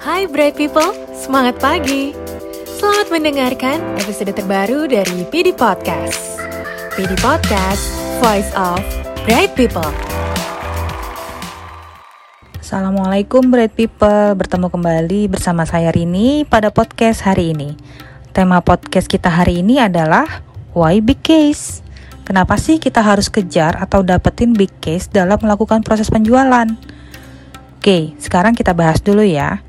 Hai Bright People, semangat pagi. Selamat mendengarkan episode terbaru dari PD Podcast. PD Podcast, Voice of Bright People. Assalamualaikum Bright People, bertemu kembali bersama saya Rini pada podcast hari ini. Tema podcast kita hari ini adalah Why Big Case? Kenapa sih kita harus kejar atau dapetin big case dalam melakukan proses penjualan? Oke, sekarang kita bahas dulu ya.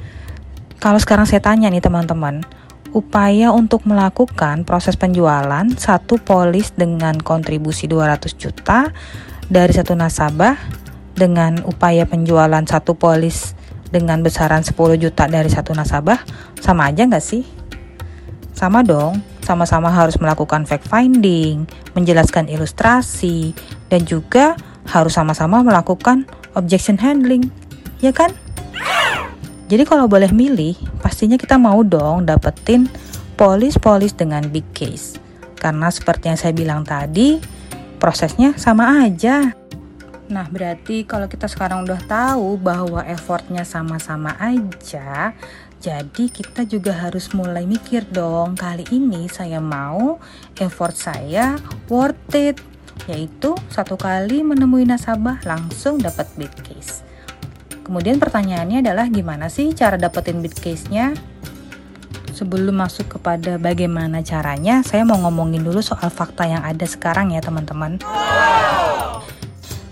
Kalau sekarang saya tanya nih teman-teman, upaya untuk melakukan proses penjualan satu polis dengan kontribusi 200 juta dari satu nasabah dengan upaya penjualan satu polis dengan besaran 10 juta dari satu nasabah sama aja nggak sih? Sama dong, sama-sama harus melakukan fact finding, menjelaskan ilustrasi, dan juga harus sama-sama melakukan objection handling, ya kan? Jadi kalau boleh milih, pastinya kita mau dong dapetin polis-polis dengan big case. Karena seperti yang saya bilang tadi, prosesnya sama aja. Nah, berarti kalau kita sekarang udah tahu bahwa effortnya sama-sama aja, jadi kita juga harus mulai mikir dong, kali ini saya mau effort saya worth it, yaitu satu kali menemui nasabah langsung dapat big case. Kemudian pertanyaannya adalah gimana sih cara dapetin bid case-nya? Sebelum masuk kepada bagaimana caranya, saya mau ngomongin dulu soal fakta yang ada sekarang ya teman-teman.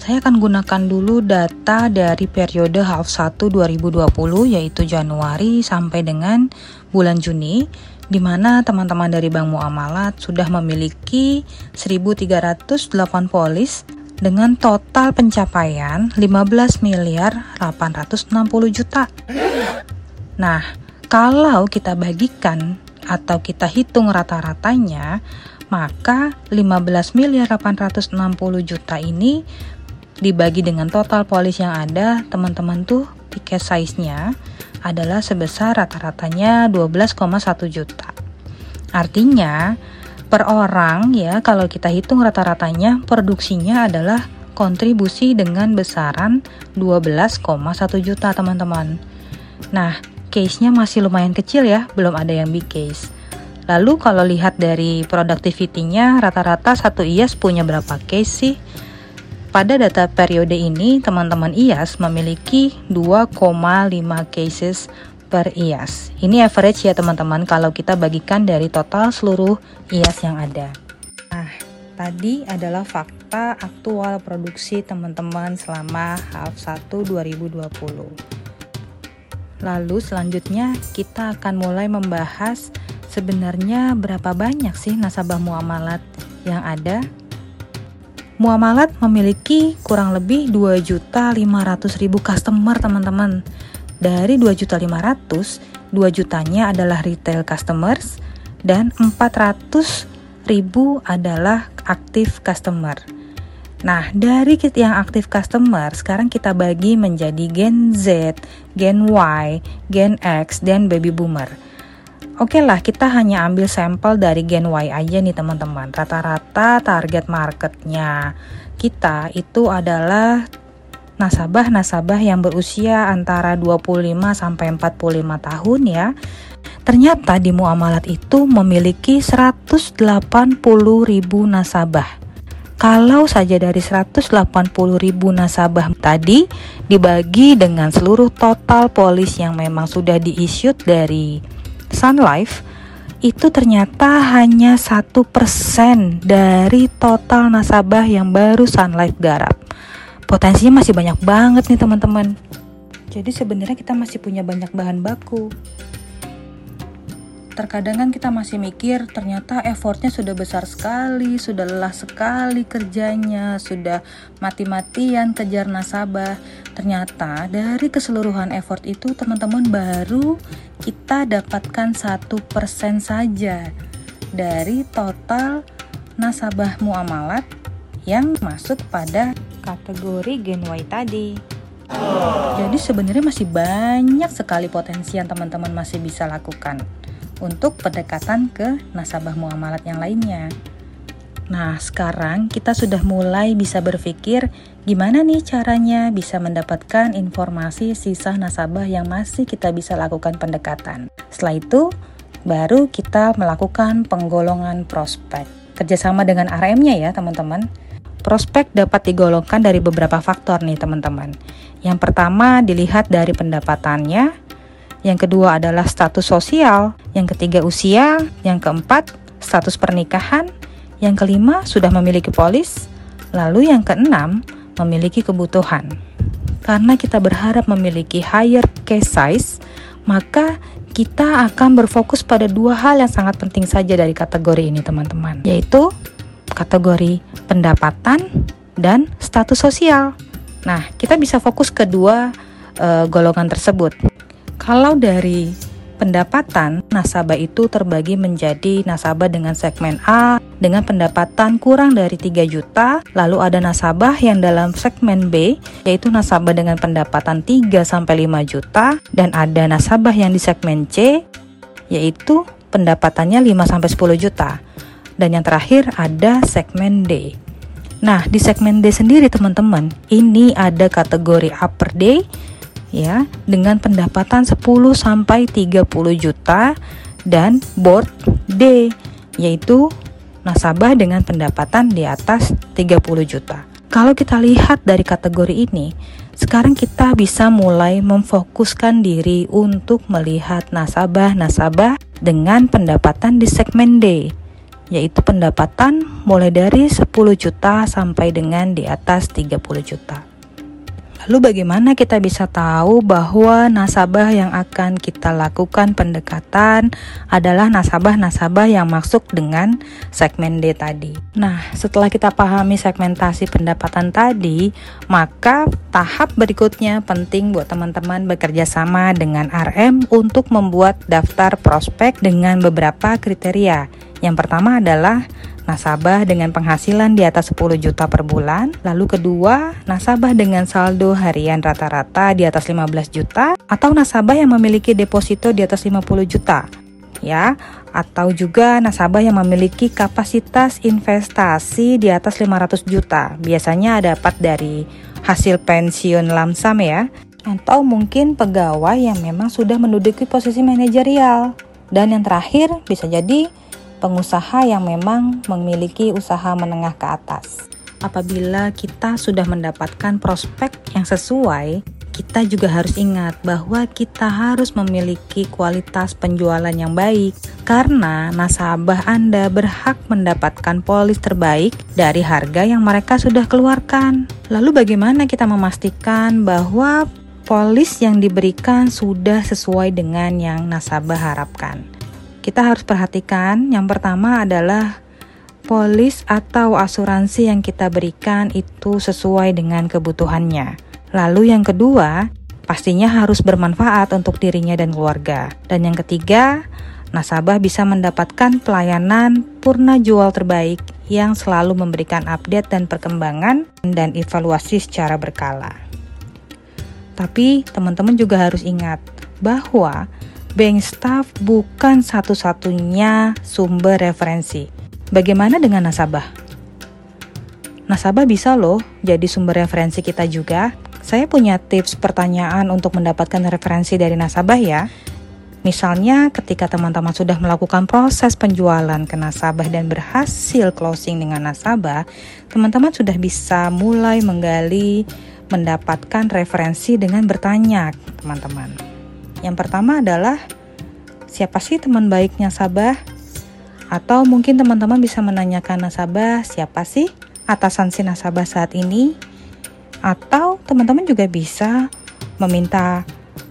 Saya akan gunakan dulu data dari periode half 1 2020 yaitu Januari sampai dengan bulan Juni di mana teman-teman dari Bank Muamalat sudah memiliki 1308 polis dengan total pencapaian 15 miliar 860 juta. Nah, kalau kita bagikan atau kita hitung rata-ratanya, maka 15 miliar 860 juta ini dibagi dengan total polis yang ada, teman-teman tuh tiket size-nya adalah sebesar rata-ratanya 12,1 juta. Artinya, per orang ya kalau kita hitung rata-ratanya produksinya adalah kontribusi dengan besaran 12,1 juta teman-teman. Nah, case-nya masih lumayan kecil ya, belum ada yang big case. Lalu kalau lihat dari productivity-nya rata-rata satu IAS punya berapa case sih? Pada data periode ini, teman-teman IAS memiliki 2,5 cases per IAS. Ini average ya teman-teman kalau kita bagikan dari total seluruh IAS yang ada. Nah, tadi adalah fakta aktual produksi teman-teman selama half 1 2020. Lalu selanjutnya kita akan mulai membahas sebenarnya berapa banyak sih nasabah muamalat yang ada Muamalat memiliki kurang lebih 2.500.000 customer teman-teman dari 2.500, 2 jutanya adalah retail customers dan 400 ribu adalah aktif customer. Nah, dari yang aktif customer, sekarang kita bagi menjadi Gen Z, Gen Y, Gen X, dan Baby Boomer. Oke lah, kita hanya ambil sampel dari Gen Y aja nih teman-teman. Rata-rata target marketnya kita itu adalah nasabah-nasabah yang berusia antara 25 sampai 45 tahun ya. Ternyata di muamalat itu memiliki 180 ribu nasabah. Kalau saja dari 180 ribu nasabah tadi dibagi dengan seluruh total polis yang memang sudah diissued dari Sun Life, itu ternyata hanya satu persen dari total nasabah yang baru Sun Life garap potensinya masih banyak banget nih teman-teman. Jadi sebenarnya kita masih punya banyak bahan baku. Terkadang kan kita masih mikir ternyata effortnya sudah besar sekali, sudah lelah sekali kerjanya, sudah mati-matian kejar nasabah. Ternyata dari keseluruhan effort itu teman-teman baru kita dapatkan satu persen saja dari total nasabah muamalat yang masuk pada kategori Gen Y tadi. Jadi sebenarnya masih banyak sekali potensi yang teman-teman masih bisa lakukan untuk pendekatan ke nasabah muamalat yang lainnya. Nah, sekarang kita sudah mulai bisa berpikir gimana nih caranya bisa mendapatkan informasi sisa nasabah yang masih kita bisa lakukan pendekatan. Setelah itu, baru kita melakukan penggolongan prospek. Kerjasama dengan RM-nya ya teman-teman. Prospek dapat digolongkan dari beberapa faktor nih teman-teman. Yang pertama dilihat dari pendapatannya, yang kedua adalah status sosial, yang ketiga usia, yang keempat status pernikahan, yang kelima, sudah memiliki polis. Lalu yang keenam, memiliki kebutuhan. Karena kita berharap memiliki higher case size, maka kita akan berfokus pada dua hal yang sangat penting saja dari kategori ini, teman-teman, yaitu kategori pendapatan dan status sosial. Nah, kita bisa fokus kedua uh, golongan tersebut. Kalau dari pendapatan, nasabah itu terbagi menjadi nasabah dengan segmen A dengan pendapatan kurang dari 3 juta, lalu ada nasabah yang dalam segmen B yaitu nasabah dengan pendapatan 3 sampai 5 juta dan ada nasabah yang di segmen C yaitu pendapatannya 5 sampai 10 juta. Dan yang terakhir ada segmen D. Nah, di segmen D sendiri teman-teman, ini ada kategori upper D ya dengan pendapatan 10 sampai 30 juta dan board D yaitu nasabah dengan pendapatan di atas 30 juta. Kalau kita lihat dari kategori ini, sekarang kita bisa mulai memfokuskan diri untuk melihat nasabah-nasabah dengan pendapatan di segmen D, yaitu pendapatan mulai dari 10 juta sampai dengan di atas 30 juta. Lalu bagaimana kita bisa tahu bahwa nasabah yang akan kita lakukan pendekatan adalah nasabah-nasabah yang masuk dengan segmen D tadi. Nah, setelah kita pahami segmentasi pendapatan tadi, maka tahap berikutnya penting buat teman-teman bekerja sama dengan RM untuk membuat daftar prospek dengan beberapa kriteria. Yang pertama adalah nasabah dengan penghasilan di atas 10 juta per bulan. Lalu kedua, nasabah dengan saldo harian rata-rata di atas 15 juta atau nasabah yang memiliki deposito di atas 50 juta. Ya, atau juga nasabah yang memiliki kapasitas investasi di atas 500 juta. Biasanya dapat dari hasil pensiun lamsam ya. Atau mungkin pegawai yang memang sudah menduduki posisi manajerial. Dan yang terakhir bisa jadi pengusaha yang memang memiliki usaha menengah ke atas. Apabila kita sudah mendapatkan prospek yang sesuai, kita juga harus ingat bahwa kita harus memiliki kualitas penjualan yang baik karena nasabah Anda berhak mendapatkan polis terbaik dari harga yang mereka sudah keluarkan. Lalu bagaimana kita memastikan bahwa polis yang diberikan sudah sesuai dengan yang nasabah harapkan? Kita harus perhatikan yang pertama adalah polis atau asuransi yang kita berikan itu sesuai dengan kebutuhannya. Lalu yang kedua, pastinya harus bermanfaat untuk dirinya dan keluarga. Dan yang ketiga, nasabah bisa mendapatkan pelayanan purna jual terbaik yang selalu memberikan update dan perkembangan dan evaluasi secara berkala. Tapi teman-teman juga harus ingat bahwa bank staff bukan satu-satunya sumber referensi. Bagaimana dengan nasabah? Nasabah bisa loh jadi sumber referensi kita juga. Saya punya tips pertanyaan untuk mendapatkan referensi dari nasabah ya. Misalnya ketika teman-teman sudah melakukan proses penjualan ke nasabah dan berhasil closing dengan nasabah, teman-teman sudah bisa mulai menggali mendapatkan referensi dengan bertanya, teman-teman. Yang pertama adalah siapa sih teman baiknya nasabah? Atau mungkin teman-teman bisa menanyakan nasabah siapa sih atasan si nasabah saat ini? Atau teman-teman juga bisa meminta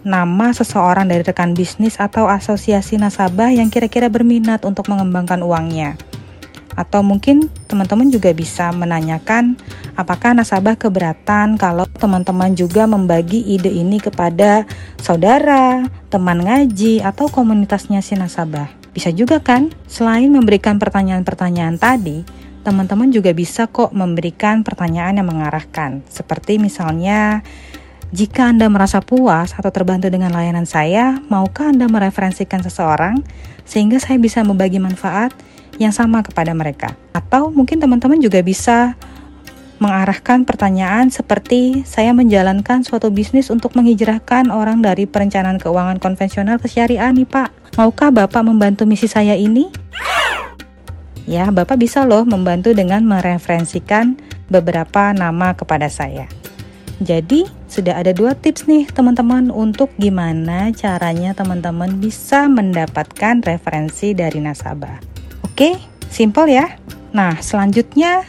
nama seseorang dari rekan bisnis atau asosiasi nasabah yang kira-kira berminat untuk mengembangkan uangnya. Atau mungkin teman-teman juga bisa menanyakan apakah nasabah keberatan kalau teman-teman juga membagi ide ini kepada saudara, teman ngaji, atau komunitasnya si nasabah. Bisa juga kan? Selain memberikan pertanyaan-pertanyaan tadi, teman-teman juga bisa kok memberikan pertanyaan yang mengarahkan. Seperti misalnya, jika Anda merasa puas atau terbantu dengan layanan saya, maukah Anda mereferensikan seseorang sehingga saya bisa membagi manfaat? Yang sama kepada mereka. Atau mungkin teman-teman juga bisa mengarahkan pertanyaan seperti saya menjalankan suatu bisnis untuk menghijrahkan orang dari perencanaan keuangan konvensional ke syariah nih Pak. Maukah Bapak membantu misi saya ini? Ya, Bapak bisa loh membantu dengan mereferensikan beberapa nama kepada saya. Jadi, sudah ada dua tips nih teman-teman untuk gimana caranya teman-teman bisa mendapatkan referensi dari nasabah. Oke, simple ya. Nah, selanjutnya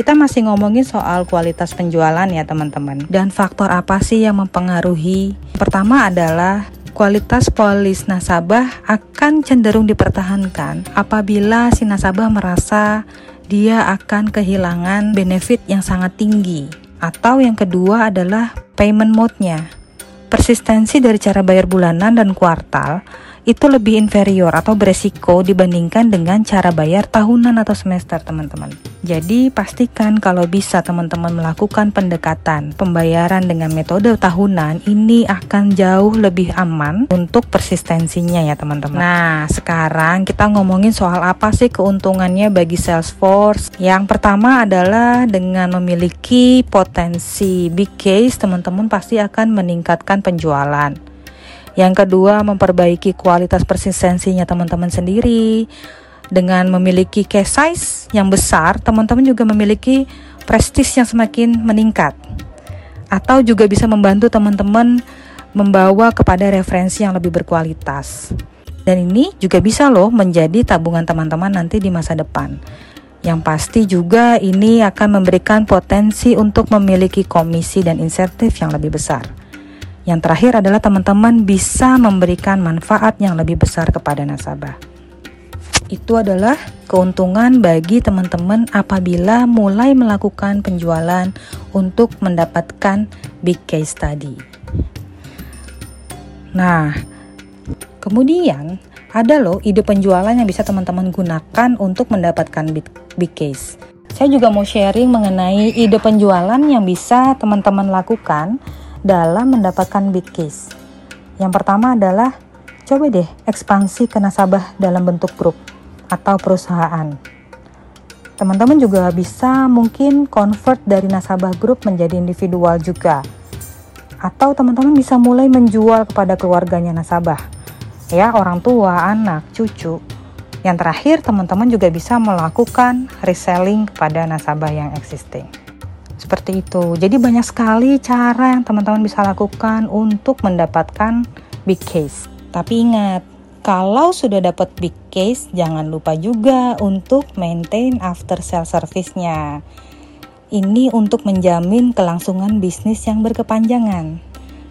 kita masih ngomongin soal kualitas penjualan ya teman-teman. Dan faktor apa sih yang mempengaruhi? Pertama adalah kualitas polis nasabah akan cenderung dipertahankan apabila si nasabah merasa dia akan kehilangan benefit yang sangat tinggi. Atau yang kedua adalah payment mode-nya. Persistensi dari cara bayar bulanan dan kuartal itu lebih inferior atau beresiko dibandingkan dengan cara bayar tahunan atau semester teman-teman. Jadi pastikan kalau bisa teman-teman melakukan pendekatan pembayaran dengan metode tahunan ini akan jauh lebih aman untuk persistensinya ya teman-teman. Nah sekarang kita ngomongin soal apa sih keuntungannya bagi Salesforce. Yang pertama adalah dengan memiliki potensi big case teman-teman pasti akan meningkatkan penjualan. Yang kedua, memperbaiki kualitas persistensinya teman-teman sendiri. Dengan memiliki case size yang besar, teman-teman juga memiliki prestis yang semakin meningkat. Atau juga bisa membantu teman-teman membawa kepada referensi yang lebih berkualitas. Dan ini juga bisa loh menjadi tabungan teman-teman nanti di masa depan. Yang pasti juga ini akan memberikan potensi untuk memiliki komisi dan insentif yang lebih besar. Yang terakhir adalah teman-teman bisa memberikan manfaat yang lebih besar kepada nasabah. Itu adalah keuntungan bagi teman-teman apabila mulai melakukan penjualan untuk mendapatkan big case tadi. Nah, kemudian ada loh ide penjualan yang bisa teman-teman gunakan untuk mendapatkan big, case. Saya juga mau sharing mengenai ide penjualan yang bisa teman-teman lakukan dalam mendapatkan big case. Yang pertama adalah coba deh ekspansi ke nasabah dalam bentuk grup atau perusahaan. Teman-teman juga bisa mungkin convert dari nasabah grup menjadi individual juga. Atau teman-teman bisa mulai menjual kepada keluarganya nasabah. Ya, orang tua, anak, cucu. Yang terakhir, teman-teman juga bisa melakukan reselling kepada nasabah yang existing. Seperti itu. Jadi banyak sekali cara yang teman-teman bisa lakukan untuk mendapatkan big case. Tapi ingat, kalau sudah dapat big case, jangan lupa juga untuk maintain after sale service-nya. Ini untuk menjamin kelangsungan bisnis yang berkepanjangan.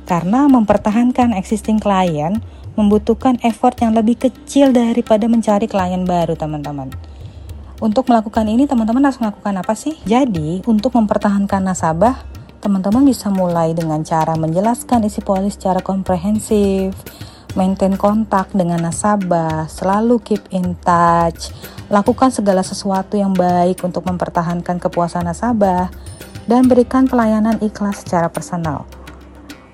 Karena mempertahankan existing client membutuhkan effort yang lebih kecil daripada mencari klien baru, teman-teman. Untuk melakukan ini, teman-teman harus melakukan apa sih? Jadi, untuk mempertahankan nasabah, teman-teman bisa mulai dengan cara menjelaskan isi polis secara komprehensif, maintain kontak dengan nasabah, selalu keep in touch, lakukan segala sesuatu yang baik untuk mempertahankan kepuasan nasabah, dan berikan pelayanan ikhlas secara personal.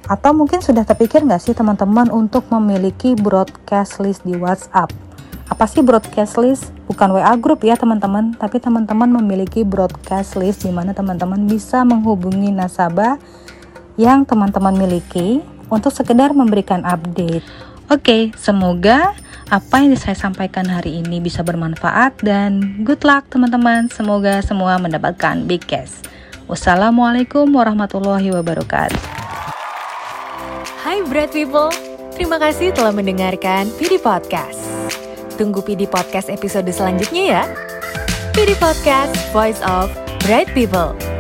Atau mungkin sudah terpikir nggak sih teman-teman untuk memiliki broadcast list di WhatsApp? Apa sih broadcast list? Bukan WA group ya teman-teman, tapi teman-teman memiliki broadcast list di mana teman-teman bisa menghubungi nasabah yang teman-teman miliki untuk sekedar memberikan update. Oke, semoga apa yang saya sampaikan hari ini bisa bermanfaat dan good luck teman-teman. Semoga semua mendapatkan big cash. Wassalamualaikum warahmatullahi wabarakatuh. Hai Bread People, terima kasih telah mendengarkan PD Podcast. Tunggu PD Podcast episode selanjutnya ya. PD Podcast, Voice of Bright People.